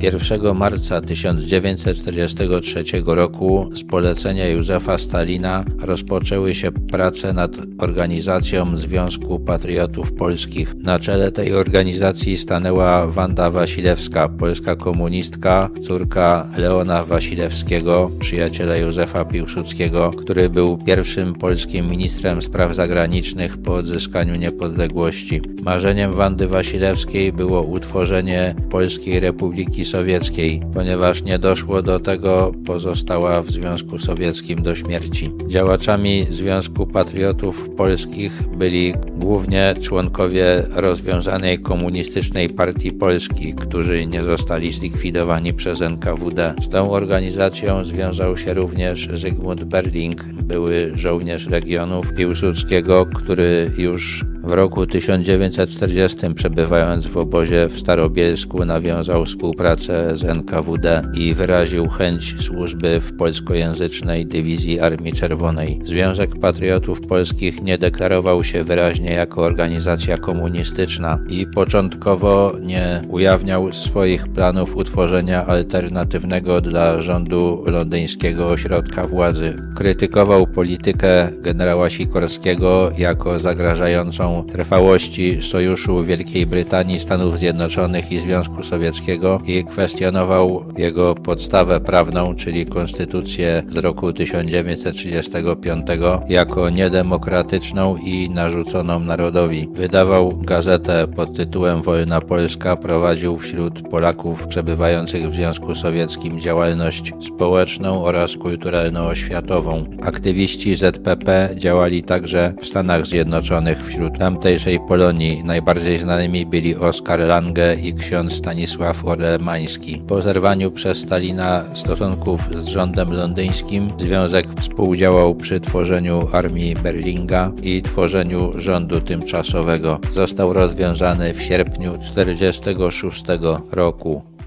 1 marca 1943 roku z polecenia Józefa Stalina rozpoczęły się prace nad organizacją Związku Patriotów Polskich. Na czele tej organizacji stanęła Wanda Wasilewska, polska komunistka, córka Leona Wasilewskiego, przyjaciela Józefa Piłsudskiego, który był pierwszym polskim ministrem spraw zagranicznych po odzyskaniu niepodległości. Marzeniem Wandy Wasilewskiej było utworzenie Polskiej Republiki Sowieckiej. Ponieważ nie doszło do tego, pozostała w Związku Sowieckim do śmierci. Działaczami Związku Patriotów Polskich byli głównie członkowie rozwiązanej komunistycznej partii Polski, którzy nie zostali zlikwidowani przez NKWD. Z tą organizacją związał się również Zygmunt Berling, były żołnierz Legionów Piłsudskiego, który już w roku 1940 przebywając w obozie w Starobielsku nawiązał współpracę z NKWD i wyraził chęć służby w polskojęzycznej dywizji Armii Czerwonej. Związek Patriotów Polskich nie deklarował się wyraźnie jako organizacja komunistyczna i początkowo nie ujawniał swoich planów utworzenia alternatywnego dla rządu londyńskiego ośrodka władzy. Krytykował politykę generała Sikorskiego jako zagrażającą trwałości sojuszu Wielkiej Brytanii, Stanów Zjednoczonych i Związku Sowieckiego i kwestionował jego podstawę prawną, czyli konstytucję z roku 1935 jako niedemokratyczną i narzuconą narodowi. Wydawał gazetę pod tytułem Wolna Polska, prowadził wśród Polaków przebywających w Związku Sowieckim działalność społeczną oraz kulturalno-oświatową. Aktywiści ZPP działali także w Stanach Zjednoczonych wśród tamtejszej Polonii najbardziej znanymi byli Oskar Lange i ksiądz Stanisław Orlemański. Po zerwaniu przez Stalina stosunków z rządem londyńskim związek współdziałał przy tworzeniu armii Berlinga i tworzeniu rządu tymczasowego. Został rozwiązany w sierpniu 1946 roku.